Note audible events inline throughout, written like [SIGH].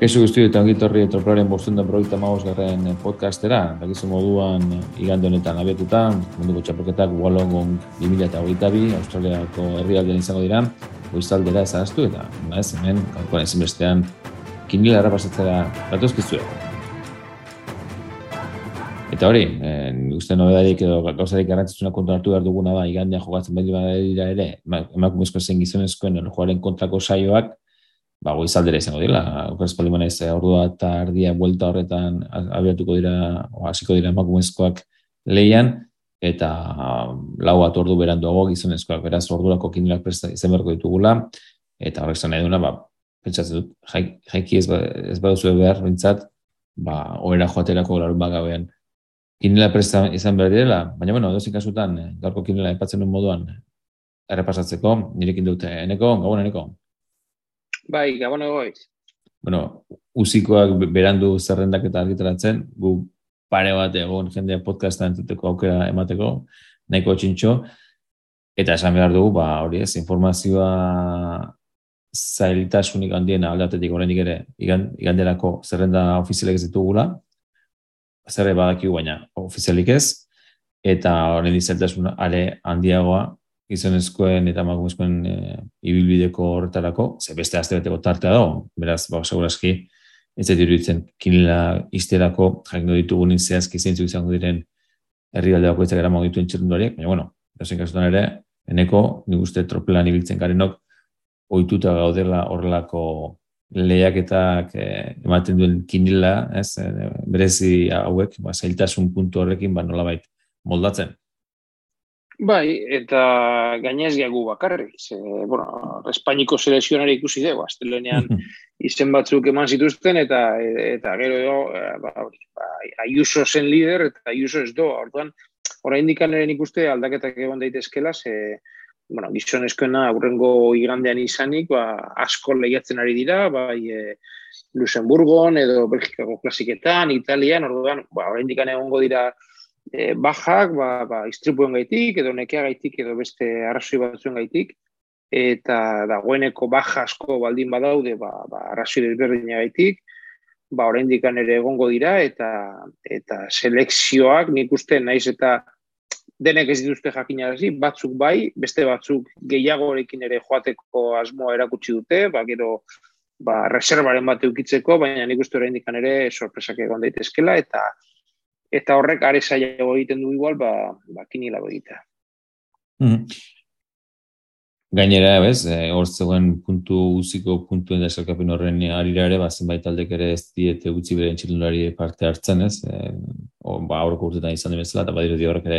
Eso guzti eta ongitorri etroplaren bostuen da proiekta magoz garren podcastera, dakizu moduan igande honetan abiatuta, munduko txapoketak Wollongong 2008 Australiako herrialdean izango dira, goizaldera ezagaztu eta ez hemen, kalkoan ezin bestean, kinila errapasatzera batuzkizu Eta hori, eh, uste nobedarik edo gauzarik garrantzitsuna kontu hartu behar duguna da, igandean jogatzen behar dira ere, emakumezko zen gizonezkoen joaren kontrako saioak, ba, goizaldera izango dira, okeraz palimana ez, ordua eta ardia buelta horretan abiatuko dira, o, hasiko dira emakumezkoak leian, eta lau bat ordu beranduago gizonezkoak, beraz ordurako presta izan beharko ditugula, eta horrek zan eduna, ba, pentsatzen dut, jaiki ez, ba, ez baduzu behar, bintzat, ba, oera joaterako larun bagabean, kinila presta izan behar direla, baina, bueno, dozik kasutan, gaurko kinila epatzen duen moduan, errepasatzeko, nirekin dute, eneko, gabon, eneko. Bai, gabon egoiz. Bueno, uzikoak berandu zerrendak eta argitaratzen, gu pare bat egon jende podcasta entzuteko aukera emateko, nahiko txintxo, eta esan behar dugu, ba, hori ez, informazioa zailtasunik handiena aldatetik oraindik ere iganderako zerrenda ofizialek ez ditugula, zerre badakigu baina ofizialik ez, eta horren izailtasun ale handiagoa gizonezkoen eta emakumezkoen e, ibilbideko horretarako, ze beste azte beteko tartea dago, beraz, ba, segurazki, ez zaitu iruditzen kinila izterako, jakin ditugu zehazki zeintzu izango diren herri baldeko ez gara dituen txerrenduariak, baina, bueno, dozen kasutan ere, eneko, nik uste tropelan ibiltzen garenok, ohituta gaudela horrelako lehiaketak eh, ematen duen kinila, ez, eh, berezi hauek, ba, zailtasun puntu horrekin, ba, nolabait moldatzen. Bai, eta gainez gehiago bakarrik. Ze, bueno, Espainiko selezionari ikusi dugu, astelenean [LAUGHS] izen batzuk eman zituzten, eta eta gero edo, eh, ba, ba, Ayuso zen lider, eta Ayuso ez do. Orduan, orain dikan ere ikuste aldaketak egon daitezkela, ze, bueno, gizonezkoena aurrengo igandean izanik, ba, asko lehiatzen ari dira, bai, e, Luxemburgon edo Belgikako klasiketan, Italian, orduan, ba, orain dikan egongo dira, e, bajak, ba, ba, istripuen gaitik, edo nekea gaitik, edo beste arrazoi batzuen gaitik, eta dagoeneko baja asko baldin badaude, ba, ba, arrazoi desberdina gaitik, ba, oraindik ere egongo dira, eta eta selekzioak nik uste naiz eta denek ez dituzte jakinarazi, batzuk bai, beste batzuk gehiagorekin ere joateko asmoa erakutsi dute, ba, gero ba, reservaren bat eukitzeko, baina nik uste oraindik ere sorpresak egon daitezkela, eta eta horrek are saiago egiten du igual, ba, ba kinila egitea. Mm Gainera, bez, e, hor zegoen puntu uziko puntu da esalkapen horren arira ere, ba, zenbait aldek ere ez diete utzi beren txilunari parte hartzen, ez? E, o, ba, aurreko urtetan izan demezela, eta badiru di horrek ere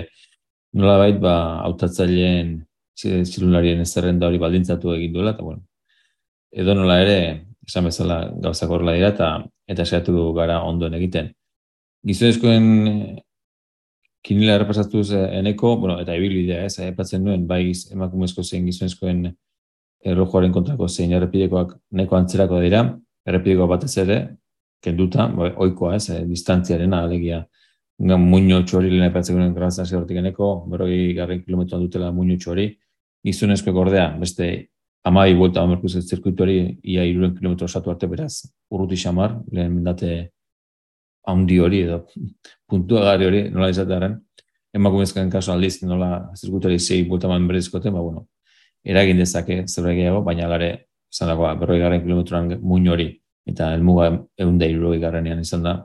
nola bait, ba, autatzaileen txilunarien ezerrenda hori baldintzatu egin duela, eta bueno, edo nola ere, esan bezala gauzak horrela dira, eta eta saiatu gara ondoen egiten gizonezkoen eh, kinila errepasatuz eneko, bueno, eta ibilbidea ez, epatzen nuen, bai emakumezko zein gizonezkoen errojoaren kontrako zein errepidekoak neko antzerako dira, errepidekoa batez ere, kenduta, bai, oikoa ez, e, distantziaren alegia, muño txori lehen epatzen nuen grazan zerortik eneko, berroi garren kilometroan dutela muño txori, gizonezko gordea, beste amai buelta amerkuz zirkuituari ia iruren kilometro osatu arte beraz, urruti xamar, lehen mendate handi hori edo puntuagari hori nola izatearen, emakumezkoen kasu aldiz nola zirkutari zei buelta man berezkote, ba, bueno, eragin dezake zebre gehiago, baina gare, zanagoa, berroi garen kilometroan muin hori, eta elmuga egun da iruroi garenean izan da,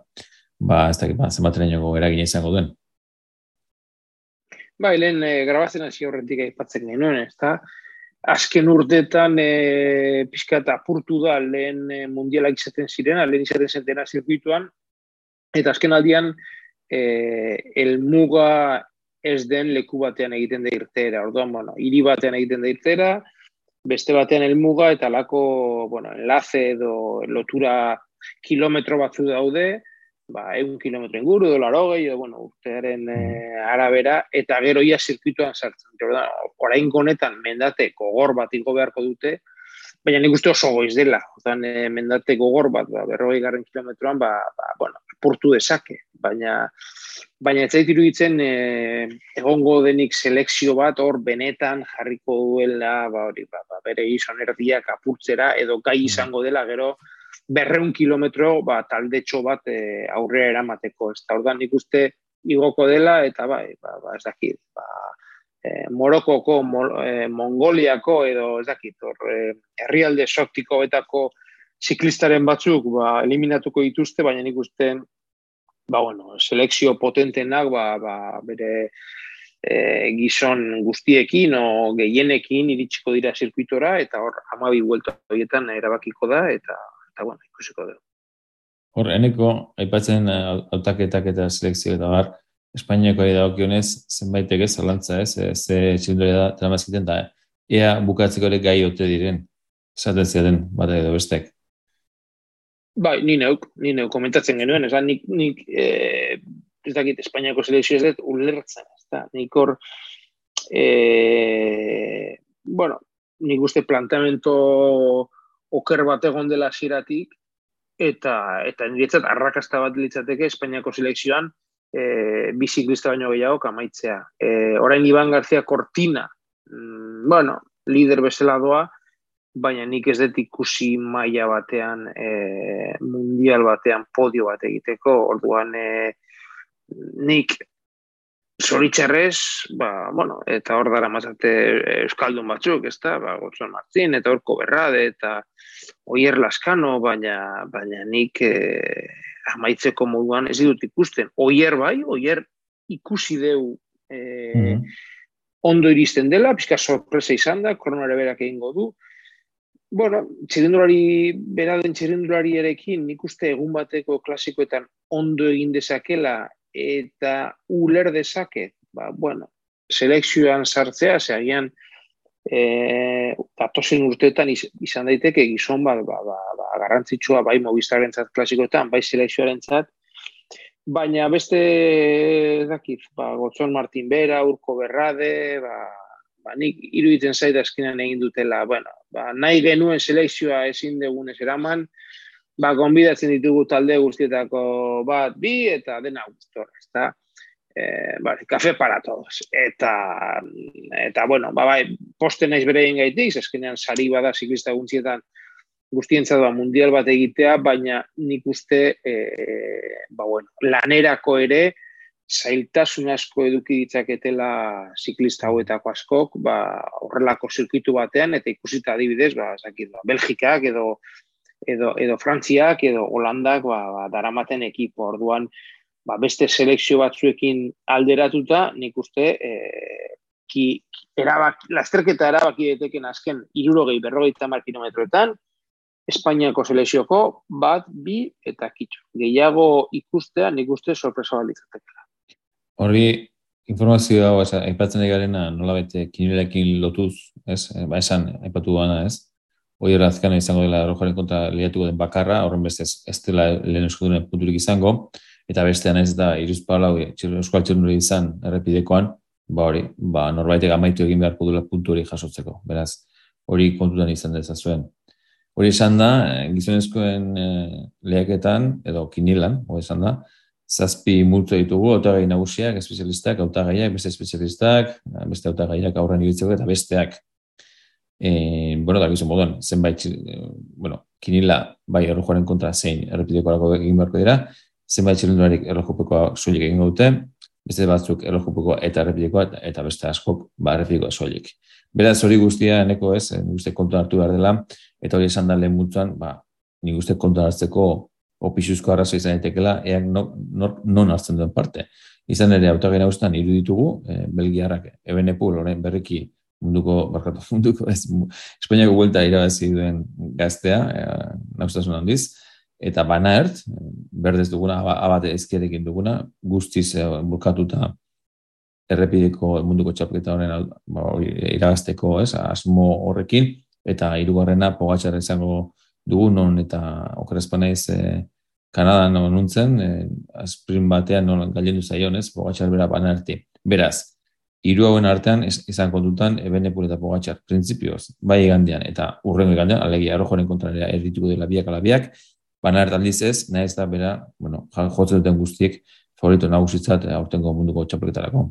ba, ez dakit, ba, zenbateren eragin izango duen. Ba, helen e, grabazten hasi horretik aipatzen genuen, ez da? Azken urtetan e, pixka eta apurtu da lehen e, mundialak izaten zirena, lehen izaten zentena zirkuituan, Eta azken aldian, e, elmuga ez den leku batean egiten da irtera. Orduan, bueno, hiri batean egiten da irtera, beste batean elmuga eta lako, bueno, enlace edo lotura kilometro batzu daude, ba, egun kilometro inguru, dolar hogei, edo, bueno, urtearen e, arabera, eta gero ia zirkuituan sartzen. Orduan, orain honetan mendate gogor bat ingo beharko dute, baina nik uste oso goiz dela. Orduan, e, mendate gogor bat, ba, berrogei garren kilometroan, ba, ba, bueno, portu dezake, baina baina ez zait iruditzen e, egongo denik selekzio bat hor benetan jarriko duela ba hori ba, ba bere izon erdiak apurtzera edo gai mm. izango dela gero berreun kilometro ba, taldetxo bat e, aurrera eramateko. Ez da, ordan nik uste igoko dela, eta bai, ba, ba, ez dakit, ba, e, Morokoko, e, Mongoliako, edo ez dakit, or, e, herrialde soktiko betako ziklistaren batzuk ba, eliminatuko dituzte, baina nik uste, ba, bueno, selekzio potentenak, ba, ba, bere, e, gizon guztiekin o gehienekin iritsiko dira zirkuitora eta hor amabi buelta horietan erabakiko da eta eta bueno, ikusiko dugu. Hor, eneko, aipatzen uh, autaketak eta selekzio eta bar, Espainiako ari dagokionez, zenbaitek ez, alantza ez, ze txindore da, tramazkiten da, ea bukatzeko ere gai ote diren, esaten ziren, bat edo bestek. Bai, ni neuk, ni neuk komentatzen genuen, esan nik, nik e, ez dakit Espainiako selekzio ez dut ulertzen, ez da, nik hor, e, bueno, nik uste planteamento oker bat egon dela ziratik, eta, eta niretzat arrakasta bat litzateke Espainiako selekzioan e, biziklista baino gehiago kamaitzea. E, orain Iban García Cortina, mm, bueno, lider bezala doa, baina nik ez dut ikusi maila batean, e, mundial batean podio bat egiteko, orduan e, nik zoritxarrez, ba, bueno, eta hor dara mazate Euskaldun batzuk, ez da, ba, Gotzon Martin, eta horko berrade, eta oier laskano, baina, baina nik eh, amaitzeko moduan ez dut ikusten. Oier bai, oier ikusi deu eh, ondo iristen dela, pizka sorpresa izan da, koronare berak egingo du. Bueno, txirindulari, beraden txirindulari erekin, nik uste egun bateko klasikoetan ondo egin dezakela eta uler dezake, ba, bueno, selekzioan sartzea, ze agian e, datozen urteetan izan daiteke gizon bat, ba, ba, ba, garrantzitsua bai mobistaren zat klasikoetan, bai selekzioaren zat, baina beste dakit, ba, Gotzon Martin Bera, Urko Berrade, ba, ba, nik iruditzen zaida eskinan egin dutela, bueno, ba, nahi genuen selekzioa ezin degunez eraman, ba, gonbidatzen ditugu talde guztietako bat, bi, eta dena guztor, ez da, e, bale, kafe para todos. Eta, eta bueno, ba, bai, posten naiz bere gaitik, eskenean sari bada ziklista guztietan guztientzat da mundial bat egitea, baina nik uste, e, ba, bueno, lanerako ere, zailtasun asko eduki ditzaketela ziklista hauetako askok, ba, horrelako zirkuitu batean, eta ikusita adibidez, ba, zakit, ba, Belgikak edo edo, edo Frantziak edo Holandak ba, ba, daramaten ekipo orduan ba, beste selekzio batzuekin alderatuta nik uste e, ki, erabak, lasterketa erabaki deteken azken irurogei berrogei tamar kilometroetan Espainiako selekzioko bat, bi eta kitxo. Gehiago ikustea nik uste sorpresa balitzatekela. Horri informazio hau, aipatzen egarena nola bete kinelekin lotuz, ez? Ba esan, aipatu gana, ez? hoi erazkana izango dela rojaren kontra lehiatuko den bakarra, horren beste ez, dela lehen eskudunen punturik izango, eta bestean ez da iruz palau euskal txernuri izan errepidekoan, ba hori, ba norbaitek amaitu egin beharko duela puntu hori jasotzeko, beraz, hori kontutan izan dezazuen. Hori esan da, eh, gizonezkoen eh, lehaketan, edo kinilan, hori esan da, zazpi multu ditugu, autagai nagusiak, espezialistak, autagaiak, beste espezialistak, beste autagaiak aurren ibiltzeko eta besteak e, bueno, da gizu moduan, zenbait, bueno, kinila bai errojoaren kontra zein errepideko egin beharko dira, zenbait txilundurarik errojopekoa soilik egin dute, beste batzuk errojopekoa eta errepidekoa eta beste askok ba errepidekoa soilik. Beraz hori guztia eneko ez, nik uste kontu hartu behar dela, eta hori esan da lehen mutuan, ba, nik uste kontu hartzeko opisuzko arrazo izan daitekeela, eak non no, hartzen duen parte. Izan ere, autagena guztan iruditugu, e, Belgiarrak, ebenepu, loren berriki munduko, barkatu, munduko, ez, Espainiako vuelta irabazi duen gaztea, e, handiz, eta banaert, berdez duguna, abate ezkerekin duguna, guztiz e, bukatuta errepideko munduko txapketa horren ba, irabazteko, ez, asmo horrekin, eta hirugarrena pogatxarra izango dugu non eta okerazpana ez e, Kanadan non nuntzen, e, asprin batean non gailendu zaion ez, pogatxar bera banaerti. Beraz, hiru hauen artean izan kontutan Ebenepul eta Pogacar printzipioz, bai egandean eta urrengo egandean, alegia arrojoren kontrarea erdituko dela biak alabiak, baina aldiz ez, nahi ez da bera, bueno, jotzen duten guztiek favorito nagusitzat aurtengo munduko txapelketarako.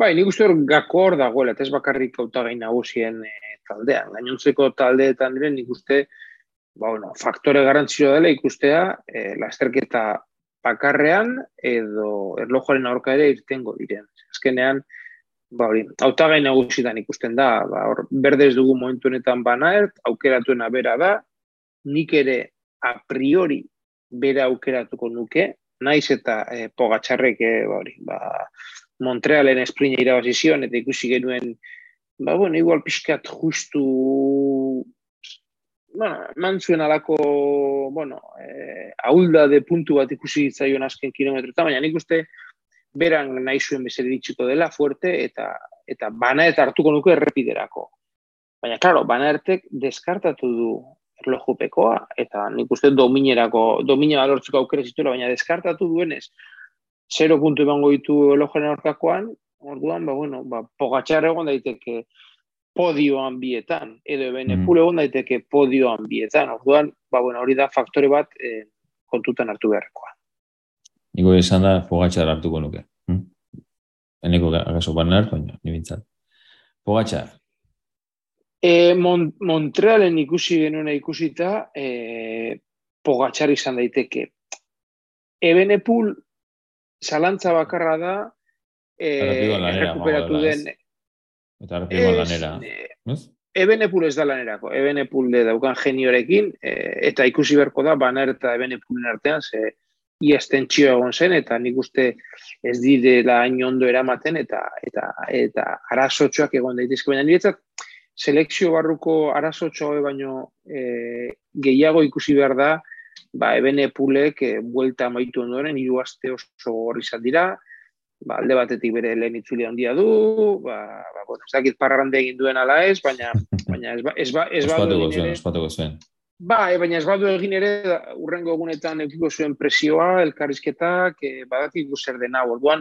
Bai, nik uste hor gako hor dagoela, ez bakarrik hautagai nagusien e, taldean. Gainontzeko taldeetan diren nik uste ba, bueno, faktore garantzioa dela ikustea, e, lasterketa bakarrean edo erlojuaren aurka ere irtengo diren. Azkenean, ba hori, autagai nagusitan ikusten da, ba hor berdez dugu momentu honetan banaert, aukeratuena bera da, nik ere a priori bera aukeratuko nuke, naiz eta e, pogatxarrek e, ba hori, ba Montrealen esprina irabazi zion eta ikusi genuen ba bueno, igual pixkat justu bueno, mantzuen alako, bueno, eh, aulda de puntu bat ikusi zaion azken kilometro, baina nik uste, beran nahi zuen bezala ditxiko dela fuerte eta eta bana eta hartuko nuke errepiderako. Baina, klaro, bana ertek deskartatu du erlojupekoa eta nik uste dominerako, domina balortzeko aukera zituela, baina deskartatu duenez, 0 puntu emango ditu erlojaren aurkakoan, orduan, ba, bueno, ba, pogatxar egon daiteke podioan bietan, edo ebene mm. egon daiteke podioan bietan, orduan, ba, bueno, hori da faktore bat eh, kontutan hartu beharrekoa. Niko esan da pogatxar hartuko nuke. Hm? Eneko agaso banar, baina, nibintzat. Pogatxar. E, Mon Montrealen ikusi genuena ikusita, e, pogatxar izan daiteke. Ebenepul, zalantza bakarra da, e, errekuperatu den... Eta arrepiko lanera. Ebenepul ez da lanerako. Ebenepul de daukan geniorekin, e, eta ikusi berko da, banar eta Ebenepulen artean, ze, iaz tentsio egon zen, eta nik uste ez direla hain ondo eramaten, eta eta eta arazotxoak egon daitezke. Baina niretzat, selekzio barruko arazotxo baino e, gehiago ikusi behar da, ba, ebene pulek e, buelta maitu ondoren, hiru aste oso horri dira, ba, alde batetik bere lehen itzuli handia du, ba, ba, bueno, ez dakit parrande egin duen ala ez, baina, [LAUGHS] baina ez ba, ez ba, ez ba, ez ba, ez Ba, e, baina ez badu egin ere, urrengo egunetan eukiko zuen presioa, elkarrizketak, e, badatik zer dena, orduan,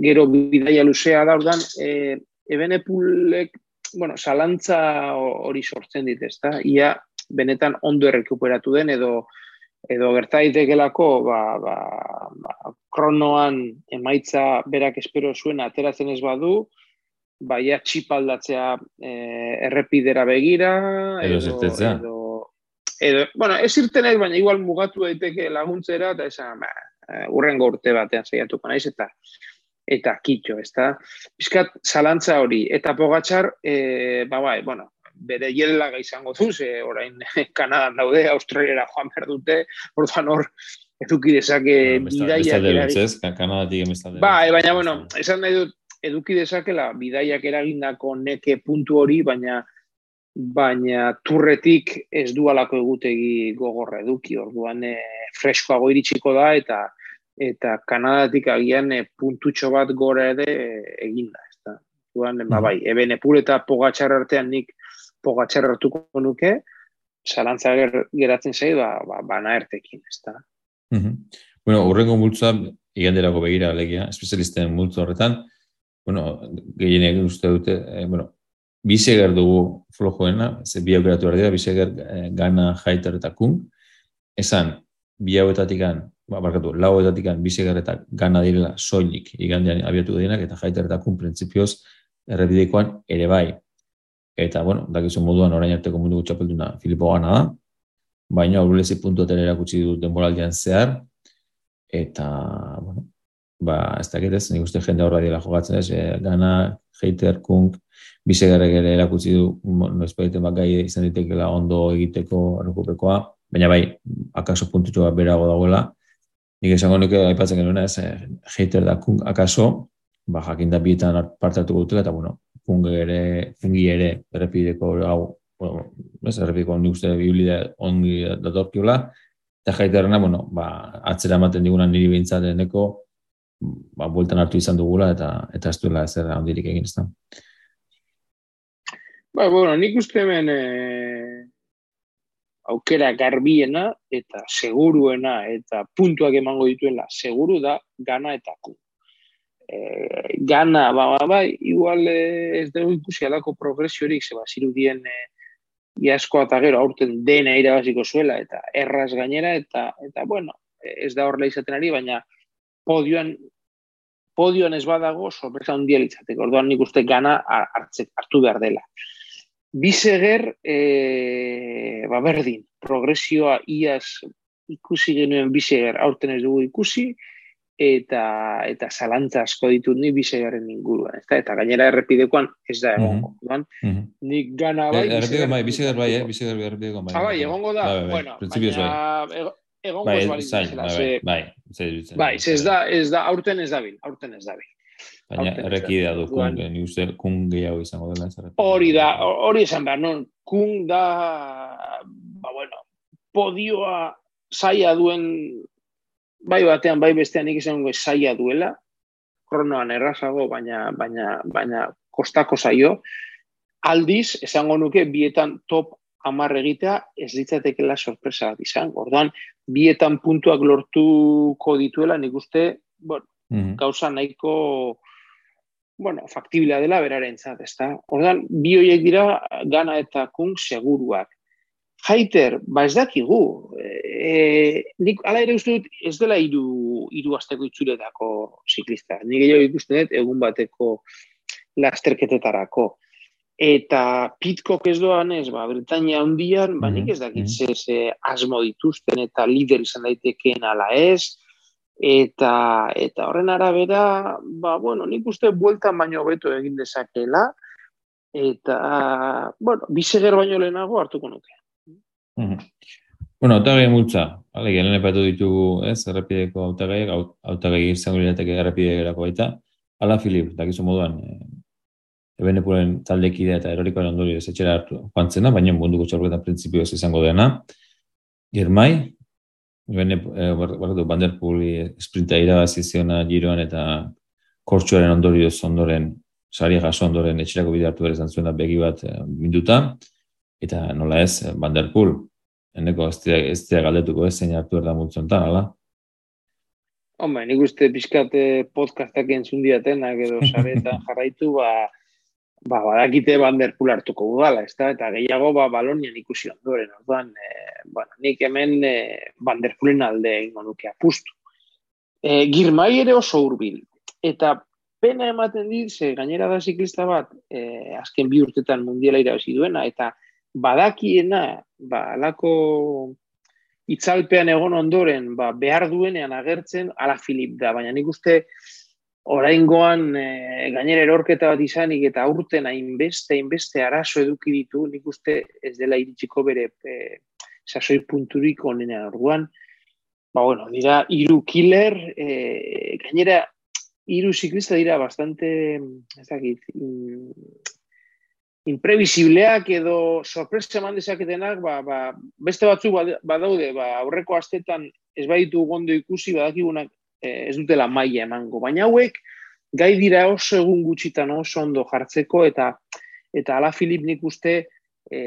gero bidaia luzea da, orduan, e, ebene pulek, bueno, salantza hori sortzen dit, ezta? Ia, benetan ondo errekuperatu den, edo, edo gerta daitekelako, ba, ba, ba, kronoan emaitza berak espero zuen ateratzen ez badu, baia txipaldatzea e, errepidera begira, edo, edo, edo, bueno, ez irtenek, baina igual mugatu daiteke laguntzera, eta esan, ba, urrengo urte batean zaiatuko naiz, eta eta kitxo, ez da? Piskat, zalantza hori, eta pogatxar, e, ba, bai, bueno, bere hielaga izango du, ze orain [LAUGHS] Kanadan daude, Australiara joan behar dute, orduan hor, eduki dezake bidaiak eragin. Bai, baina, bueno, esan nahi dut, eduki dezakela bidaiak eragindako neke puntu hori, baina baina turretik ez dualako egutegi gogorra eduki, orduan e, freskoago iritsiko da eta eta Kanadatik agian e, puntutxo bat gora ere e, egin da. Ez Orduan, ba, bai, eben epur eta pogatxar artean nik pogatxar hartuko nuke, zalantza geratzen zai, ba, ba, bana ertekin, ez da. Bueno, urrengo multzoa, iganderako begira, alegia, espezialisten multzo horretan, bueno, gehienek uste dute, eh, bueno, bisegar dugu flojoena, ze bi aukeratu behar dira, bisegar eh, gana jaiter eta kun, esan, bi hauetatik ba, barkatu, lau hauetatik bisegar eta gana direla soilik igandean abiatu dienak, eta jaiter eta kun printzipioz errepidekoan ere bai. Eta, bueno, dakizu moduan orain arteko mundu gutxapelduna Filipo gana da, baina aurrelezi puntu atera erakutsi du denboraldian zehar, eta, bueno, ba, ez dakit ez, nik uste jende horra dira jogatzen ez, e, gana, hater, kunk, bisegarrek ere erakutsi du, noizpaiten bat gai izan ditekela ondo egiteko errekupekoa, baina bai, akaso puntutxo bat berago dagoela, nik esango nuke aipatzen genuen ez, eh, hater da kunk akaso, ba, jakin da bietan parte hartuko dutela, eta bueno, kung ere, kungi ere, errepideko hau, bueno, ez, errepideko nik uste biblida ongi datorkiola, eta jaiterrena, bueno, ba, atzera ematen diguna niri behintzateneko, ba, bueltan hartu izan dugula, eta eta ez duela ez erra ondirik egin ez da. Ba, bueno, nik uste hemen e, aukera garbiena eta seguruena eta puntuak emango dituela seguru da gana eta ku. E, gana, ba, ba, ba, igual e, ez dugu ikusi alako progresiorik, zeba, zirudien e, iasko eta gero aurten dena irabaziko zuela eta erraz gainera eta, eta bueno, ez da horrela izaten ari, baina podioan podioan ez badago sorpresa handia litzateko. Orduan nik uste gana hartzek hartu behar dela biseger, e, ba, berdin, progresioa iaz ikusi genuen biseger aurten ez dugu ikusi, eta eta zalantza asko ditut ni bisegaren inguruan, ezta? Eta gainera errepidekoan ez da egongo, mm -hmm. Nik gana bai, errepidekoan bai, bisegar bai, eh? bisegar errepidekoan bai. Ah, bai, egongo da, bai, bai, bai. bueno, egongo bai, ez bali bai, bai, bai, bai, ez da, ez da, aurten ez dabil, aurten ez dabil. Baina errekidea du, kun, ni uste, kun gehiago izango dela. Hori da, hori esan behar, non, kun da, ba, bueno, podioa saia duen, bai batean, bai bestean nik izango saia duela, kronoan errazago, baina, baina, baina kostako saio, aldiz, esango nuke, bietan top amar egitea, ez ditzatekela sorpresa bat izan. Orduan, bietan puntuak lortuko dituela, nik uste, bueno, mm gauza nahiko bueno, faktibila dela beraren zat, ez da? Ordan, bi horiek dira gana eta kun seguruak. Haiter, ba ez dakigu, e, nik ala ere uste dut ez dela iru, iru azteko itzuletako ziklista. Nik gehiago ikusten dut egun bateko lasterketetarako. Eta pitkok ez doan ez, ba, Britania hundian, ba, nik ez dakit mm ze, asmo dituzten eta lider izan daitekeen ala ez, eta eta horren arabera, ba, bueno, nik uste bueltan baino beto egin dezakela, eta, bueno, biseger baino lehenago hartuko nuke. Mm -hmm. Bueno, autagai multza, ale, gelen epatu ditugu, ez, errepideko autagai, autagai izango lirateke errepideko baita, ala Filip, dakizu moduan, e, eben taldekidea eta erorikoan ondori ez etxera hartu, joan baina munduko txorbetan printzipioz izango dena, Germai, Bene, eh, barkatu, Banderpool sprinta irabazi ziona giroan eta kortxoaren ondorioz ondoren, sari jaso ondoren etxerako bide hartu berezan zuen begi bat eh, minduta, eta nola ez, Banderpool, eneko ez dira galdetuko ez, zein hartu erda multzontan, ala? Hombre, nik uste pixkate podcastak entzun diatenak edo [LAUGHS] saretan jarraitu, ba, ba, badakite banderpul hartuko udala, ez da? Eta gehiago, ba, balonian ikusi ondoren, orduan, e, bueno, nik hemen e, banderpulen alde ingo nuke apustu. E, girmai ere oso hurbil eta pena ematen dit, ze gainera da ziklista bat, e, azken bi urtetan mundiala irabazi duena, eta badakiena, ba, alako itzalpean egon ondoren, ba, behar duenean agertzen, ala Filip da, baina nik uste, oraingoan e, gainera erorketa bat izanik eta aurten hainbeste, hainbeste arazo eduki ditu, nik uste ez dela iritsiko bere e, sasoi punturik onenean orduan. Ba, bueno, dira, iru killer, e, gainera, iru ziklista dira bastante, ez dakit, in, imprevisibleak edo sorpresa eman dezaketenak, ba, ba, beste batzuk badaude, ba, aurreko astetan ez baditu gondo ikusi, badakigunak Eh, ez dutela maila emango. Baina hauek, gai dira oso egun gutxitan oso ondo jartzeko, eta eta ala Filip nik uste, e,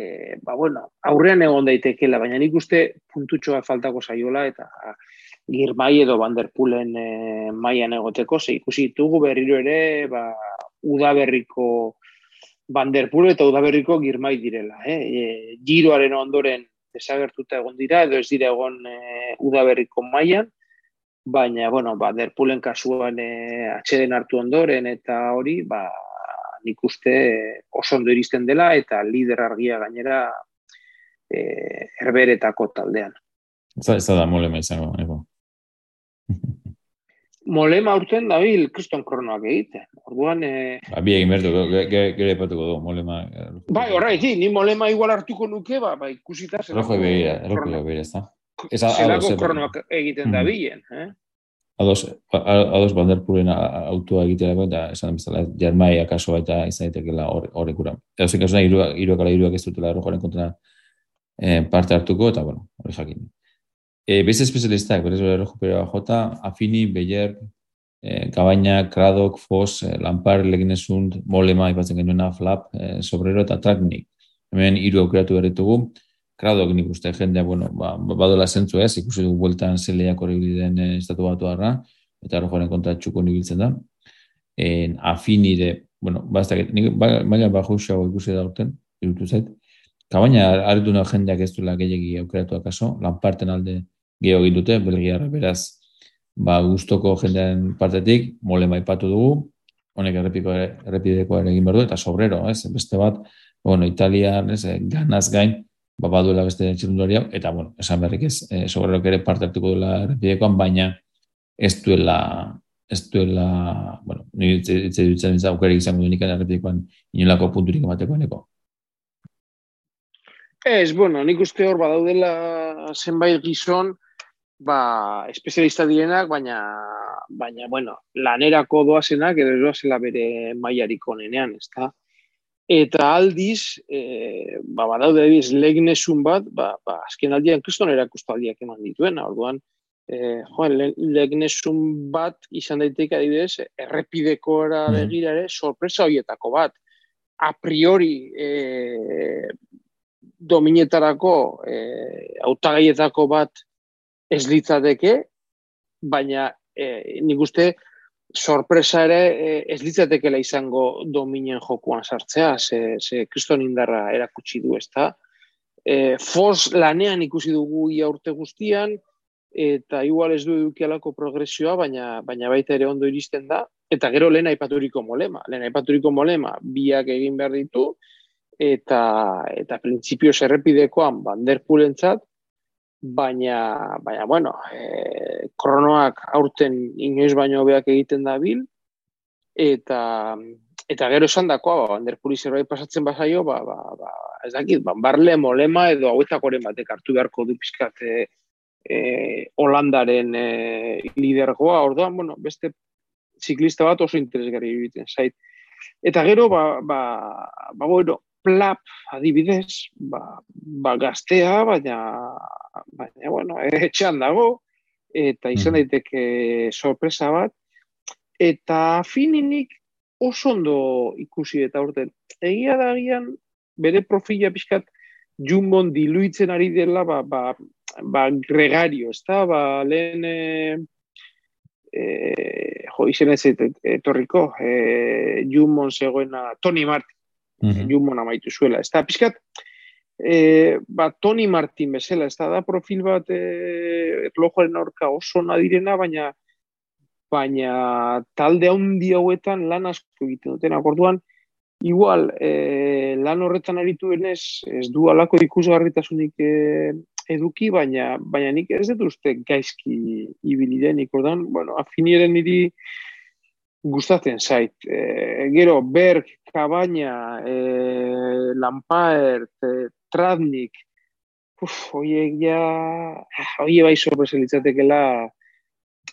ba bueno, aurrean egon daitekela, baina nik uste puntutxoa faltako saiola, eta girmai edo banderpulen e, mailan egoteko, ze ikusi ditugu berriro ere, ba, udaberriko banderpul eta udaberriko girmai direla. Eh? E, giroaren ondoren desagertuta egon dira, edo ez dira egon e, udaberriko mailan, baina, bueno, ba, derpulen kasuan e, atxeden hartu ondoren eta hori, ba, nik uste oso ondo iristen dela eta lider argia gainera e, herberetako taldean. Ez da, molema izango, ego. Molema urten da bil, kriston kronoak egite. Orduan... E... Ba, bi egin bertu, gero epatuko du, molema... Bai, horra, ni molema igual hartuko nuke, ba, ba ikusita... Rojo begira, rojo begira, ez da. Zelako kronoak egiten da bilen, eh? Ados, ados Vanderpoolen autoa egiterako eta esan bezala Jarmai akaso baita izan daitekela horrekura. Eta zein kasuna iruak iruak ala iruak ez dutela errojoaren kontra eh, parte hartuko eta bueno, hori jakin. Eh, beste espezialistak, berez bere errojo jota, Afini, Beyer, eh, Gabaina, Kradok, Fos, eh, Lampar, Leginesund, Molema, ipatzen genuena, Flap, eh, Sobrero eta Traknik. Hemen hiru aukeratu berritugu kradok nik uste jendea, bueno, ba, badola zentzu ez, ikusi du bueltan zeleak hori den eh, estatu batu harra, eta hori kontra txuko nibiltzen da. En, afinire, bueno, bastak, nik baina ba, ikusi da urten, irutu zait. Kabaina, nahi jendeak ez duela gehiagi aukeratu akaso, lan parten alde gehiago gindute, belgiarra beraz, ba, gustoko jendean partetik, mole maipatu dugu, honek errepiko errepideko ere egin behar du, eta sobrero, ez, beste bat, bueno, Italia, ez, eh, ganaz gain, ba, baduela beste txirundularia, eta, bueno, esan berrik ez, e, ere parte hartuko duela errepidekoan, baina ez duela, ez duela, bueno, nire ditze dutzen ez aukerik izango duenik errepidekoan inolako punturik emateko eneko. Ez, bueno, nik uste hor badaudela zenbait gizon, ba, espezialista dienak, baina, baina, bueno, lanerako doazenak edo doazela bere maiarik onenean, ez da? Eta aldiz, e, ba, badaude ebiz, legnesun bat, ba, ba, azken aldian kriston erakustu aldiak eman dituen, orduan, e, joan, legnesun bat izan daiteke adibidez, errepideko era mm. begira ere, sorpresa horietako bat. A priori, e, dominetarako, e, autagaietako bat ez litzateke, baina e, nik uste, sorpresa ere eh, ez litzatekela izango dominen jokuan sartzea, ze, ze kriston indarra erakutsi du, ezta? E, Fos lanean ikusi dugu ia urte guztian, eta igual ez du edukialako progresioa, baina, baina baita ere ondo iristen da, eta gero lehen aipaturiko molema. Lehen aipaturiko molema biak egin behar ditu, eta, eta printzipio errepidekoan banderpulentzat, baina, baina bueno, e, kronoak aurten inoiz baino hobeak egiten da bil, eta, eta gero esan dakoa, ba, banderpuri zerbait pasatzen bazaio, ba, ba, ba, ez dakit, ba, barle, molema edo hauetakoren batek hartu beharko du pizkat e, e, Holandaren e, lidergoa, orduan, bueno, beste ziklista bat oso interesgarri egiten zait. Eta gero, ba, ba, ba, bueno, plap adibidez, ba, ba gaztea, baina, baina, bueno, [LAUGHS] etxean dago, eta izan mm. daiteke sorpresa bat, eta fininik oso ondo ikusi eta urten. Egia da gian, bere profila pixkat jumbon diluitzen ari dela, ba, ba, ba gregario, ez da, ba, lehen, e, e, jo, izen ez etorriko, e, jumbon zegoena, Tony Martin, mm -hmm. Amaitu zuela. Ez da, pixkat, e, ba, Tony Martin bezala, ez da, profil bat e, erlojoaren aurka oso nadirena, baina baina talde handi hauetan lan asko egiten duten akorduan, igual, e, lan horretan aritu denez, ez du alako ikusgarritasunik e, eduki, baina, baina nik ez dut uste gaizki ibili denik, ordan, bueno, afinieren niri gustatzen zait. E, gero, Berg, Cabaña, e, Lampaert, e, Tradnik, uf, oiek ja, oie bai sorpresalitzatekela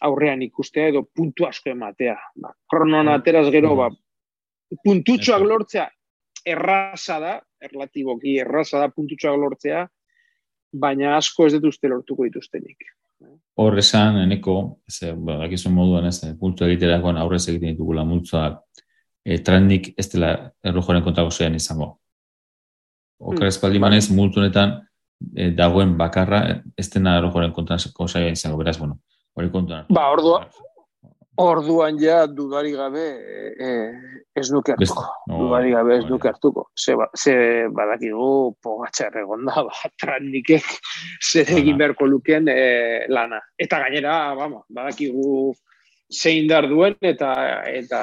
aurrean ikustea edo puntu asko ematea. Ba, kronoan mm. ateraz gero, ba, puntutxoak lortzea erraza da, erlatiboki erraza da puntutxoak lortzea, baina asko ez dut uste lortuko dituztenik hor esan, eneko, ze, ba, moduan ez, puntu egiterakoan aurrez egiten ditugula multzoak, e, trendik ez dela errojoaren kontago zean izango. Okar hmm. espaldi manez, multu honetan e, dagoen bakarra ez dena errojoaren kontago zean izango, beraz, bueno, hori kontuan. Ba, ordua, orduan ja dudari gabe e, ez nuke hartuko. No, dudari gabe ez nuke hartuko. Ze, ba, ze badakigu pogatxar egonda, [LAUGHS] ba, trannikek zer egin beharko lukeen e, lana. Eta gainera, vamos, badakigu zein dar duen eta eta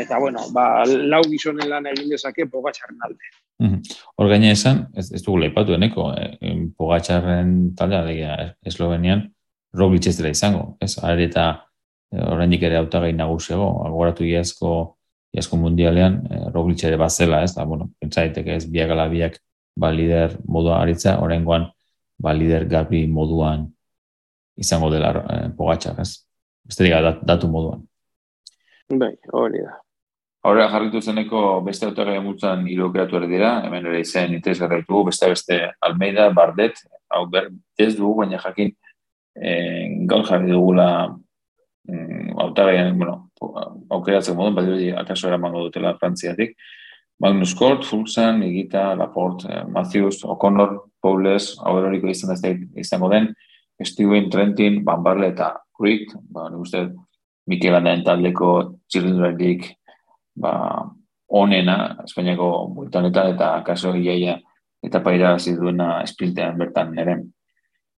eta bueno, ba, lau gizonen lana egin dezake pogatxarren alde. Hor gaina esan, ez, ez dugu leipatu eneko, e, pogatxarren taldea, eslovenian, Roglic ez dela izango, ez? Ari eta oraindik ere hautagai nagusiago, agoratu iazko iazko mundialean, e, Roglic ere bazela, ez? Da, bueno, pentsa daiteke ez biak ala biak ba lider modua aritza, oraingoan ba lider gabi moduan izango dela e, pogatxa, ez? Besterik dat, datu moduan. Bai, hori da. Horrela jarritu zeneko beste autagai mutzen irokeatu ere dira, hemen ere izen interes garraitu, beste beste Almeida, Bardet, hau ber, ez dugu, baina jakin e, gaur jarri dugula mm, autagaian, bueno, aukeratzen modun, badi akaso eramango dutela frantziatik. Magnus Kort, Fulsan, Igita, Laporte, eh, Matthews, O'Connor, Paules, auroriko izan da izango den, Steven, Trentin, Van Barle eta Ruick, ba, nik uste, Mikel Andaen taldeko txirrindurarik, ba, onena, Espainiako multanetan, eta akaso iaia eta paira duena esprintean bertan ere.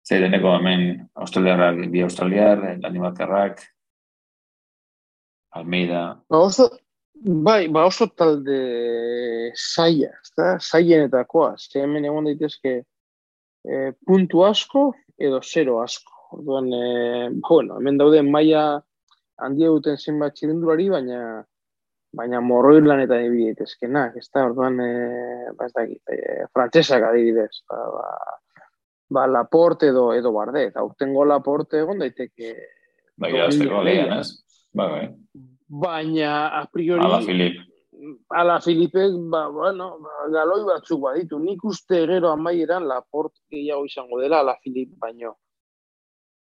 Zer deneko hemen australiarrak, bi australiar, Danimarkarrak, Almeida. Ba, oso, Bai, ba oso talde saia, ezta? Saienetakoa, ze hemen egon daitezke e, puntu asko edo zero asko. Orduan, e, bueno, hemen daude maila handia duten zenbat txirindulari, baina baina morro irlanetan ibili daitezkenak, ezta? Orduan, e, ba ez dakit, e, frantsesak adibidez, ba, ba, ba Laporte edo edo Bardet, aurtengo Laporte egon daiteke Bai, gazteko lehian, ez? Bai, bai. Baina a priori ala Filip ala Filipe ba bueno ba, galoi batzuk baditu. Nik uste gero amaieran laport gehiago izango dela ala Filip baino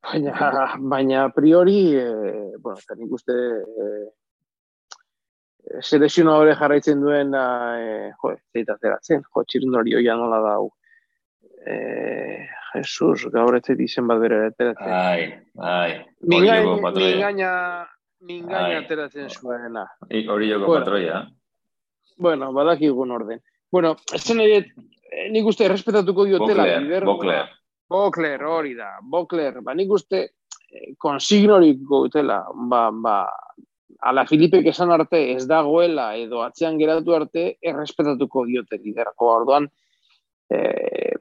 baina [LAUGHS] baina a priori eh, bueno eta nik uste eh, selekzionadore jarraitzen duen eh, jo, zeita zeratzen, jo, txirindori oia nola dau. Eh, Jesus, gaur ez izen bat bere ateratzen. Ai, ai. Mingaina, mingaina ateratzen zuena. Hori joko bueno, patroia. Bueno, badakigun orden. Bueno, esan ere, eh, nik uste errespetatuko diotela. Bokler, Bokler. Bokler, hori da. Bokler, ba, nik uste eh, konsignoriko dutela, ba, ba, ala Filipek esan arte ez dagoela edo atzean geratu arte errespetatuko diote liderako. Orduan, e,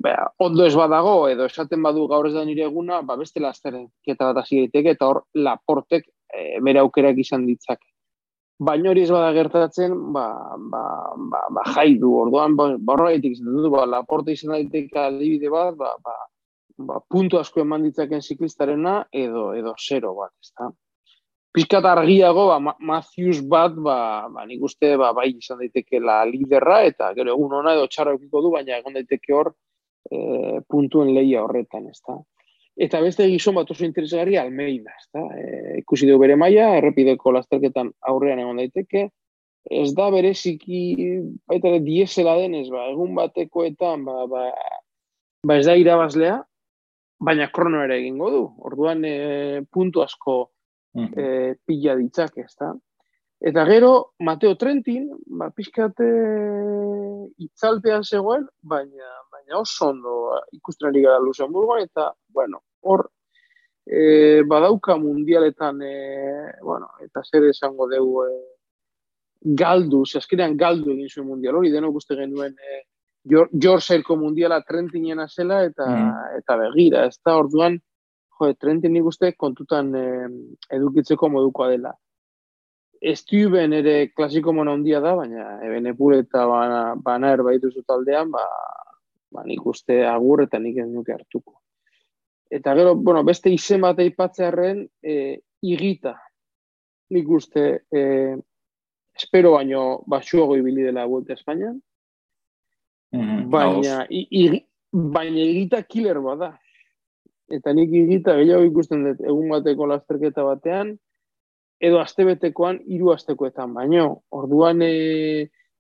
ba, ondo ez badago edo esaten badu gaur ez da nire eguna, ba, beste lasterketa bat hasi eta hor laportek e, bere aukerak izan ditzak. Baina hori ez bada gertatzen, ba, ba, ba, ba jai du, orduan, ba, barra izan du, ba, laporte izan daiteke adibide bat, ba, ba, ba, puntu asko eman ditzaken ziklistarena, edo, edo zero bat, ez da. Piskat argiago, ba, Matthews bat, ba, ba, nik uste, ba, bai izan daiteke la liderra, eta gero egun ona edo txarra du, baina egon daiteke hor e, puntuen lehia horretan, ez da. Eta beste gizon bat oso interesgarri Almeida, ezta? E, ikusi dugu bere maila, errepideko lasterketan aurrean egon daiteke. Ez da bereziki baita ere diesela denez, ba, egun batekoetan ba, ba, ba ez da irabazlea, baina krono ere egingo du. Orduan e, puntu asko e, pila ditzak, ezta? Eta gero, Mateo Trentin, ba, pixkate itzalpean zegoen, baina, baina oso ondo ikusten ari gara Luxemburgoan, eta, bueno, hor e, badauka mundialetan e, bueno, eta zer esango dugu e, galdu, zazkirean galdu egin zuen mundial hori, denok uste genuen e, Jorserko mundiala Trentinena zela eta mm. eta begira, ez da orduan jo, Trentin nik uste kontutan e, edukitzeko modukoa dela. Estuben ere klasiko mona handia da, baina eben epure eta bana, bana erbaitu taldean, ba, ba nik uste agur eta nik ez nuke hartuko. Eta gero, bueno, beste izen bat eipatzearen, e, igita. Nik uste, e, espero baino, basuago ibili dela Vuelta Espainian. Mm baina, baina igita killer bada. Eta nik igita gehiago ikusten dut egun bateko lasterketa batean, edo astebetekoan hiru astekoetan baino. Orduan, e,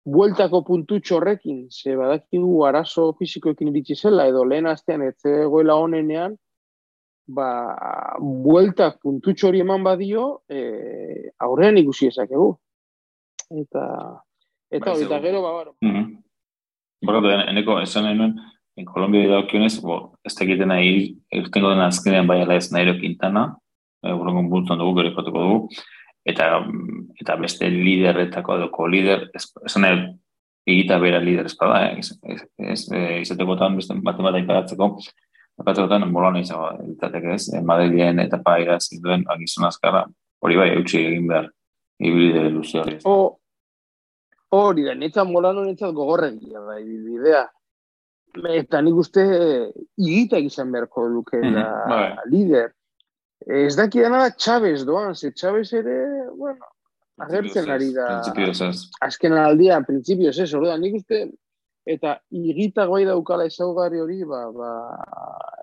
bueltako puntutxo horrekin, ze badakigu arazo fizikoekin iritsi zela, edo lehen astean ez zegoela honenean, ba, bueltak puntutxo hori eman badio, e, aurrean ikusi ezakegu. Eta, eta, bai, eta gero, ba, baro. Mm -hmm. Bakatu, eneko, esan nuen, en Kolombia da okionez, bo, ez tekiten nahi, irtengo den azkenean bai ala ez nahi kintan, e, burungun bultan dugu, gero dugu, eta eta beste liderretako edo ko-lider, esan nahi, egita bera lider ez bada, eh? ez, ez, ez, ez, tan beste bat bat aiparatzeko, apatzekotan bolona izango ditateke ez, e, Madrilen eta paira zituen agizun azkara, hori bai, eutxi egin behar, ibilide luze hori. O, hori da, netzan molano netzat gogorregia da, ibidea. Eta nik uste igita izan beharko duke mm -hmm. lider. Ez daki dena da Chávez doan, ze Chávez ere, bueno, agertzen ari da. Azken aldia, principios ez, hori da, nik uste, eta igita guai daukala ezaugarri hori, ba, ba,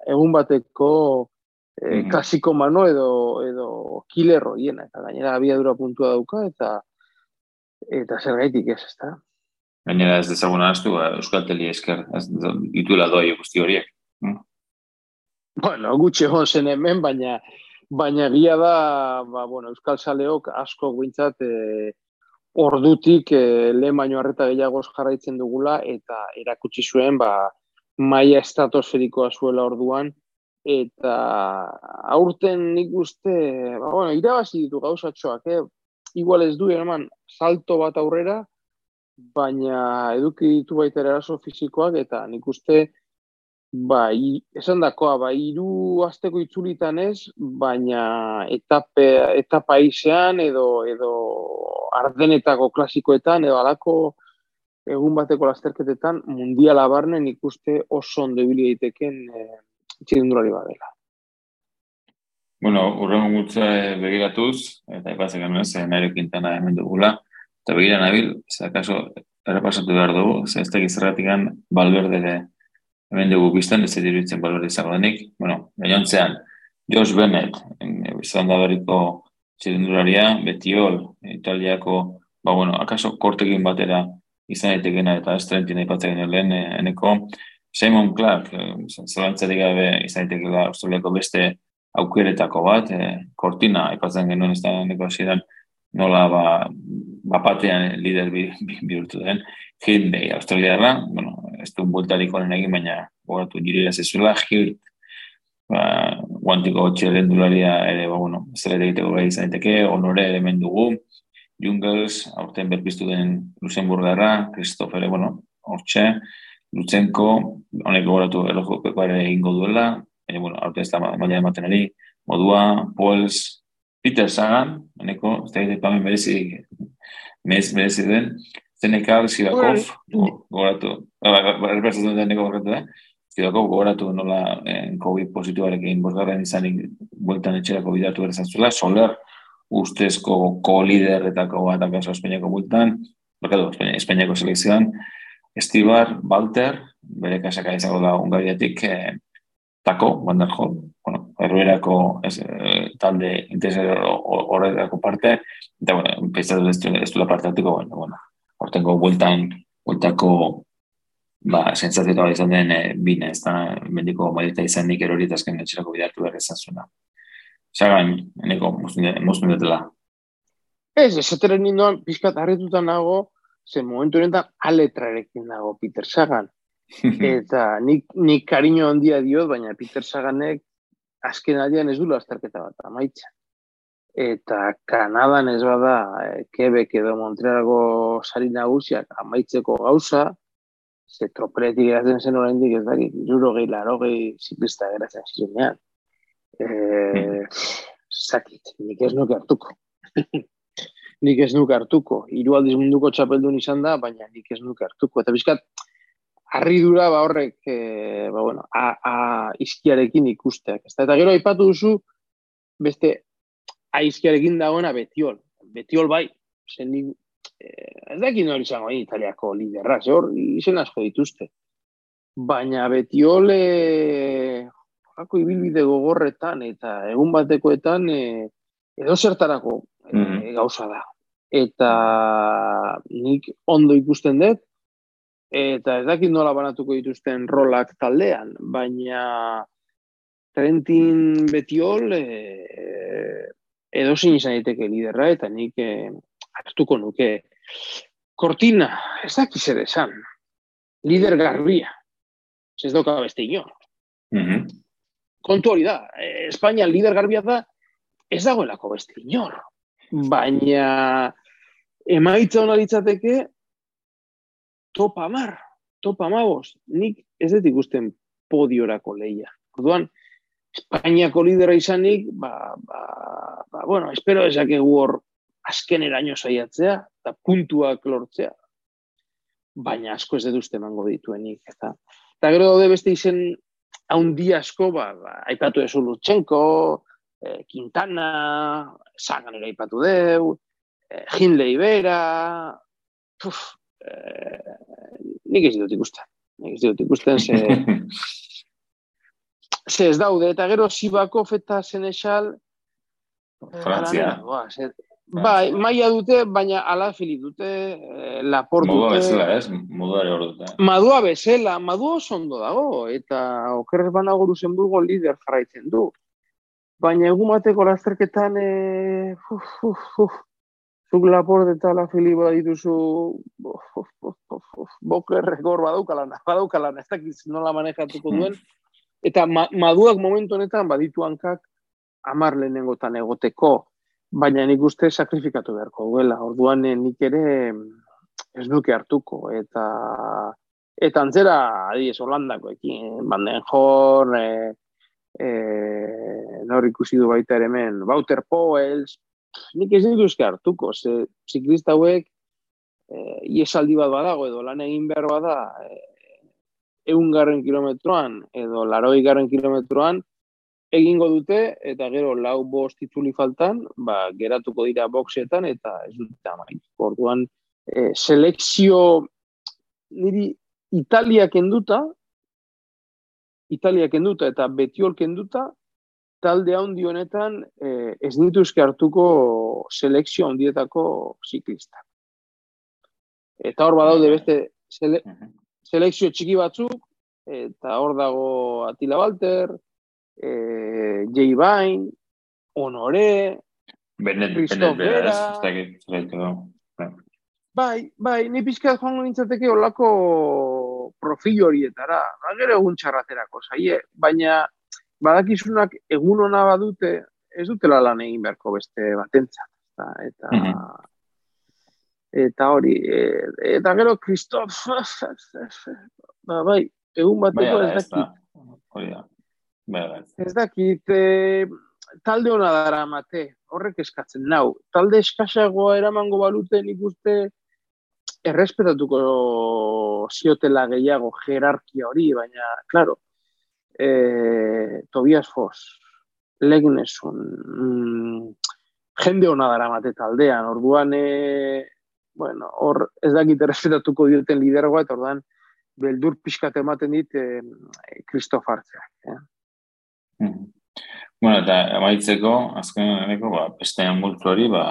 egun bateko e, mm. klasiko mano edo, edo killer hiena, eta gainera abiadura puntua dauka, eta eta zer gaitik ez, ez da. Gainera ez dezagun astu, ba, Euskal Teli esker, ez dituela doi guzti horiek. Mm. Bueno, gutxe hon zen hemen, baina baina gila da, ba, bueno, Euskal Saleok asko guintzat e, ordutik e, lehen baino harreta gehiagoz jarraitzen dugula eta erakutsi zuen ba, maia estratosferikoa zuela orduan eta aurten nik uste, ba, bueno, irabazi ditu gauzatxoak, eh? Igual ez du eman salto bat aurrera, baina eduki ditu baita eraso fisikoak eta nik uste ba, esan dakoa, ba, iru azteko itzulitan ez, baina etape, etapa izean edo, edo ardenetako klasikoetan edo alako egun bateko lasterketetan mundiala barnen ikuste oso ondo ibili daiteken e, txirindulari badela. Bueno, urren gutze begiratuz, eta ipatzik ez, nahi kintana hemen dugula, eta begira nabil, ze akaso errepasatu behar dugu, ze ez tegiz erratikan balberdere hemen dugu bizten, ez edo iruditzen balberde izango denik, bueno, gainontzean, Josh Bennett, izan da berriko txirindularia, Betiol, Italiako, ba, bueno, akaso kortekin batera izan daitekena eta ez trentin aipatzen lehen eh, eneko. Simon Clark, eh, zelantzarik gabe izan daitekela Australiako beste aukeretako bat, eh, kortina aipatzen genuen ez da eneko hasidan nola ba, bapatean lider bihurtu den, Hindley, Australiara, bueno, ez du bultarik honen egin, baina gogatu jirira zezuela, Hirt, ba, guantiko txelen dularia ere, ba, bueno, zer egiteko gai izan daiteke, honore elemen dugu, Jungels, aurten berpiztu den Luxemburgarra, Christopher, bueno, hortxe, Lutzenko, honek gogoratu erlojopeko ere egingo duela, e, bueno, aurten ez da maila ematen ari, modua, Poels, Peter Sagan, honeko, ez da egite pamen merezi, merezi den, Zenekal, Sidakov, gogoratu, erberzaz duen deneko gogoratu da, Sidakov gogoratu nola eh, COVID positibarekin bosgarren izanik bueltan etxerako bidatu erzatzuela, Soler, ustezko ko-lideretako bat akaso Espainiako bultan, bakatu, Espainiako selekzioan, Estibar, Walter, bere kasaka izango da ungariatik eh, tako, Wander Hall, bueno, erruerako eh, talde interesero horretako parte, eta, bueno, peitzatu ez, ez du la parte hartuko, bueno, bueno, hortengo bultan, bultako, ba, sentzatioa izan den eh, bine, ez da, mendiko mailita izan nik erori eta azken etxerako bidatu behar izan zuna. Zagan, eneko, moztun dutela. Ez, esateren ninduan, pizkat harritutan nago, ze momentu honetan aletrarekin nago Peter Sagan. [LAUGHS] Eta nik, nik kariño handia diot, baina Peter Saganek azken aldean ez du azterketa bat amaitza. Eta Kanadan ez bada, eh, Quebec edo Montrealgo sari nagusiak amaitzeko gauza, ze tropeletik eratzen zen oraindik ez dakit, juro gehi, laro gehi, ziklista geratzen zirenean eh, zakit, nik ez nuke hartuko. [LAUGHS] nik ez nuke hartuko. Hiru aldiz munduko txapeldun izan da, baina nik ez nuke hartuko. Eta bizkat, harridura ba horrek, e, ba bueno, a, a izkiarekin ikusteak. Eta gero aipatu duzu, beste a dagoena betiol. Betiol bai, zen nik, eh, ez dakit nori izango italiako liderra, hor izen asko dituzte. Baina betiol, e, ibilbide gogorretan eta egun batekoetan e, edo zertarako e, gauza da. Eta nik ondo ikusten dut, eta ez dakit nola banatuko dituzten rolak taldean, baina Trentin Betiol e, edo zin izan daiteke liderra, eta nik e, hartuko nuke. Cortina, ez dakit zer esan, lider garbia, ez doka beste ino. Mm kontu hori da, e, Espainia lider garbia da, ez dagoelako beste inor. Baina emaitza hona ditzateke topa mar, topa mabos, nik ez dut ikusten podiorako leia. Orduan, Espainiako lidera izanik, ba, ba, ba, bueno, espero esake hor azken eraino saiatzea, eta puntuak lortzea. Baina asko ez dut uste mango dituenik. Eta, eta gero daude beste izen haundi asko, ba, ba, aipatu ezu Lutsenko, e, Quintana, Sagan ere aipatu deu, e, Hinley Bera, nik ez dut ikusten. Nik ez dut ikusten, ze, [LAUGHS] ze ez daude, eta gero Sibako feta zenexal, Frantzia. Bai, maia dute, baina ala fili dute, eh, laport dute. Modua bezala, ez? Modua hor dute. Madua bezala, madua oso ondo dago, eta okerrez banago Luxemburgo lider jarraitzen du. Baina egun bateko lasterketan, e, uf, uf, uf, zuk laport eta la fili dituzu, uf, uf, uf, uf, uf, boker rekor badaukalana, [LAUGHS] badaukalana, ez dakiz nola manejatuko duen. Eta ma, maduak momentu honetan baditu hankak amar lehenengotan egoteko, baina nik uste sakrifikatu beharko duela. Orduan nik ere ez duke hartuko eta eta antzera adiez Holandakoekin, banden jor, e, e, nor ikusi du baita ere hemen, Wouter Powells, nik ez dituzke hartuko, ze ziklista hauek e, iesaldi bat badago edo lan egin behar bada e, egun garren kilometroan edo laroi garren kilometroan egingo dute eta gero lau bost itzuli faltan, ba, geratuko dira boxetan eta ez dute amaitu. Orduan, e, selekzio niri Italia kenduta, Italia kenduta eta Betiol kenduta, talde handi honetan eh, ez dituzke hartuko selekzio handietako ziklista. Eta hor badaude beste sele, selekzio txiki batzuk, eta hor dago Atila Walter, eh, Jay Bain, Honore, Benet, Benet, Benet, Bai, bai, ni pizka joango nintzateke olako profil horietara. Ba, gero egun txarraterako, zaie. Baina, badakizunak egun ona badute, ez dutela lan egin beharko beste batentzat. Eta, eta, mhm. eta hori, e, eta gero, Kristof, [LAUGHS] ba, bai, egun bateko ez dakit. Bai, ez dakit, e, talde hona dara mate, horrek eskatzen nau. Talde eskasagoa eramango baluten ikuste, errespetatuko ziotela gehiago jerarkia hori, baina, claro, e, Tobias Fos, Legnesun, mm, jende hona dara mate taldean, orduan, e, bueno, hor ez dakit errespetatuko dioten lidergoa, eta orduan, beldur pixkat ematen dit Kristof e, hartzeak. Eh? Mm. Bueno, eta amaitzeko, azken eneko, ba, bestean multu hori, ba,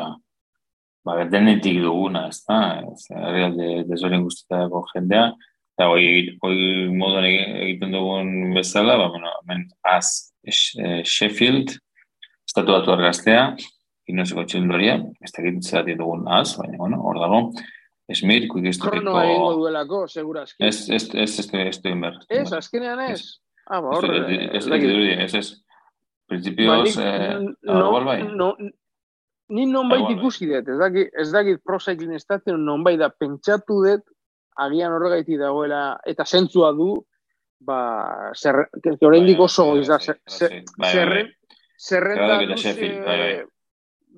ba, denetik duguna, ez da, ez, herrialde desoren guztietako jendea, eta hoi, hoi moduan egiten dugun bezala, ba, bueno, hemen az eh, Sheffield, estatu batu argaztea, inoseko txildoria, ez da egiten zeratik dugun az, baina, bueno, hor dago, Esmir, kuik ez dukiko... Krono egingo duelako, segura eski. Ez, ez, ez, ez, ez, ez, ez, azkenean ez. Ah, ba, horre. Ez, ez, ez, ez, ez, Principios, ba, eh, bai. no, Ni non bait ikusi dut, ez dakit, ez dakit pro cycling estatzen non bai da pentsatu dut, agian horregaiti dagoela, eta zentzua du, ba, zer, que oraindik oso goiz da, zerren, zerrenda luze,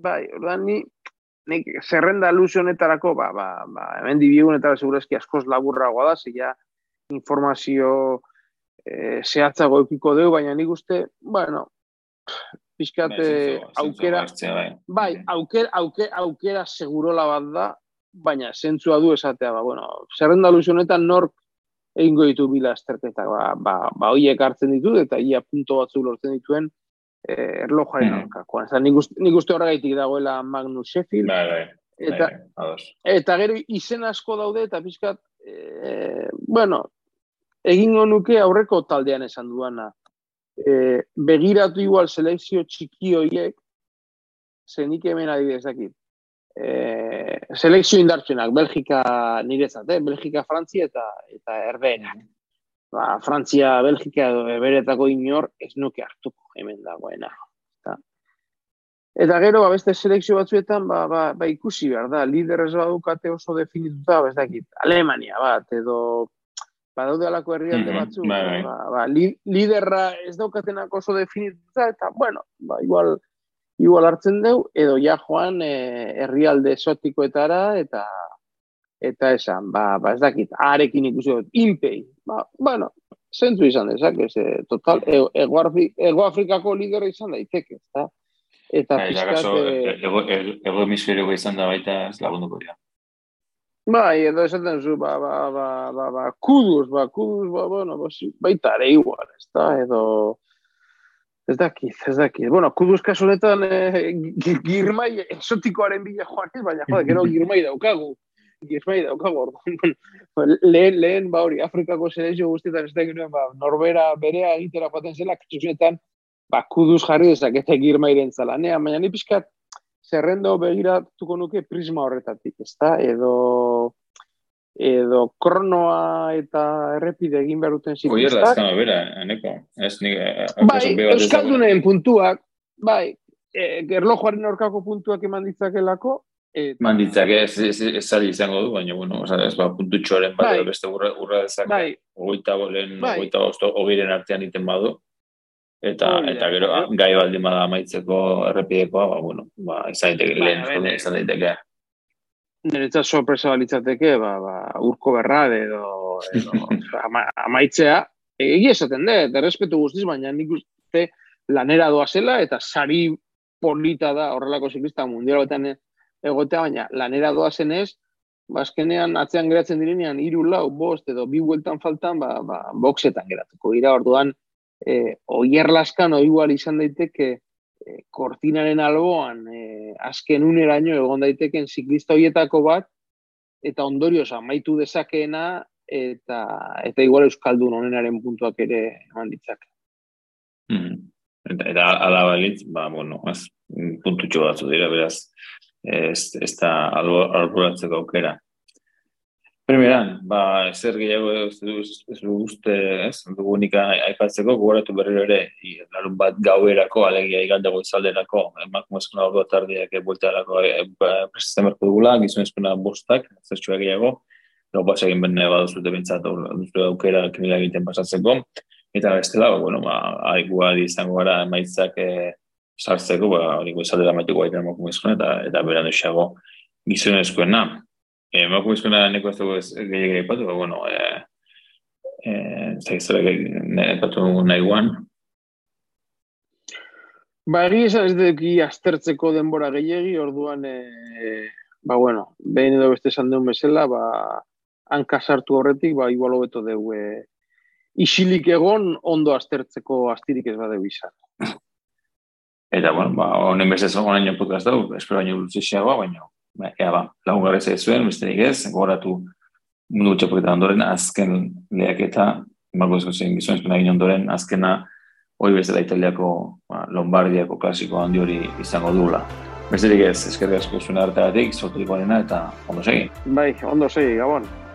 bai, ordan ni, nik, zerrenda luze honetarako, ba, ba, ba, hemen dibigun eta segurazki askoz laburragoa da, zila informazio eh, zehatzago eukiko deu, baina nik uste, bueno, pixkat bai, aukera, bai. bai, aukera, aukera, aukera segurola bat da, baina zentzua du esatea, ba, bueno, zerrenda honetan nork egingo ditu bila esterketa, ba, ba, ba hoiek hartzen ditu, eta ia punto batzu lortzen dituen eh, erlojaren mm. orkakoan. Eta nik uste horregaitik dagoela Magnus Sheffield, bai, bai. Eta, eta gero izen asko daude, eta pixkat, eh, bueno, egingo nuke aurreko taldean esan duana e, begiratu igual selekzio txiki horiek, zenik hemen adibidez dakit. E, selekzio indartsuenak, Belgika niretzat, eh? Belgika, Frantzia eta eta erbeena. Ba, Frantzia, Belgika edo beretako inor ez nuke hartuko hemen dagoena. Eta, eta gero, ba, beste selekzio batzuetan, ba, ba, ba ikusi behar da, lider ez badukate oso definituta, ba, ez dakit, Alemania bat, edo badaude alako herrialde mm batzu, bai, bai. ba, ba, liderra ez daukatenak oso definituta, eta, bueno, ba, igual, igual hartzen deu, edo ja joan e, herrialde esotikoetara, eta eta esan, ba, ba ez dakit, arekin ikusi dut, inpei, ba, bueno, zentzu izan dezak, ez, e, total, ego, ego, Afrikako liderra izan daiteke, eta, eta, eta, eta, ego, ego, ego hemisferioa izan da baita ez lagunduko dira. Bai, edo esaten zu, ba, ba, ba, ba, ba, kuduz, ba, kuduz, ba, bueno, ba, baita ere igual, ez da, edo, ez dakit, ez dakit. Bueno, kuduz kasunetan, eh, girmai, exotikoaren bila joan baina, jode, gero girmai daukagu, girmai daukagu, lehen, lehen, ba, hori, Afrikako selezio guztietan ez da ginoen, ba, norbera berea egitera paten zela, kasunetan, ba, kuduz jarri ezak, eta girmairen zala, nea, baina ni pixkat, zerrendo begiratuko nuke prisma horretatik, ezta? Edo edo kronoa eta errepide egin behar duten ziklistak. Oierra, ez bera, eneko. Ez, ni, bai, Euskaldunen puntuak, bai, e, gerlojoaren aurkako puntuak eman ditzakelako, Et... Man ditzak, ez, ez, ez, ez izango du, baina, bueno, oza, ez, ba, puntu txoren bat, bai. beste urra, urra dezak, bai. ogoita golen, bai. ogoita ogiren artean iten badu, eta, oh, eta gero, ja, gai baldin bada amaitzeko errepidekoa, ba, bueno, ba, izan daiteke, bai, lehen, izan daiteke. Niretzat sorpresa balitzateke, ba, ba, urko berra edo, edo [LAUGHS] ama, amaitzea, egia esaten de, errespetu guztiz, baina nik uste lanera doa zela, eta sari polita da horrelako ziklista mundial batean, egotea, baina lanera doa zenez, bazkenean ba, atzean geratzen direnean hiru lau, bost edo bi bueltan faltan, ba, ba, boxetan geratuko. Ira orduan, e, oier laskan oigual izan daiteke e, kortinaren alboan e, azken uneraino egon daiteken ziklista hoietako bat, eta ondorioz amaitu dezakeena, eta eta igual euskaldun honenaren puntuak ere eman ditzak. Mm. Eta, eta ala balitz, ba, bueno, ez, puntutxo batzu dira, beraz, ez, ez da alburatzeko aukera. Primeran, ba, zer gehiago ez du uste, ez, dugu nik aipatzeko, gogoratu berriro ere, larun bat gauerako, alegia igandego izalderako, emakume eskuna ordu atardiak ebueltarako e, prestatzen berko dugula, gizun eskuna bostak, zertxua gehiago, gau pas egin benne baduzute bintzat, duzute aukera kimila egiten pasatzeko, eta bestela, bueno, ba, aigua izango gara emaitzak e, sartzeko, ba, hori goizaldera maituko baita emakumezkoen, eta, eta beran esago gizonezkoen na. E, emakumezkoen neko ez dugu ez gehiagire ipatu, ba, bueno, e, e, zaizera ipatu nahi guan. Ba, egi esan ez duki aztertzeko denbora gehiagi, orduan, e, ba, bueno, behin edo beste esan duen bezala, ba, hanka sartu horretik, ba, igual hobeto dugu, e, isilik egon ondo aztertzeko astirik ez badeu izan. Eta, bueno, ba, honen bezez honen jo podcast dugu, espero baino luzixiagoa, baina, ba, ea ba, lagun gara ez zuen, besterik ez, goratu mundu txapoketan ondoren, azken lehaketa, zen gizuen espena egin ondoren, azkena, hori bezala italiako, ba, lombardiako klasiko handi hori izango dula. Besterik ez, eskerrik asko zuen arteagatik, sortu eta ondo segi. Bai, ondo segi, gabon.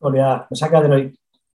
Hori da, esaka denoi.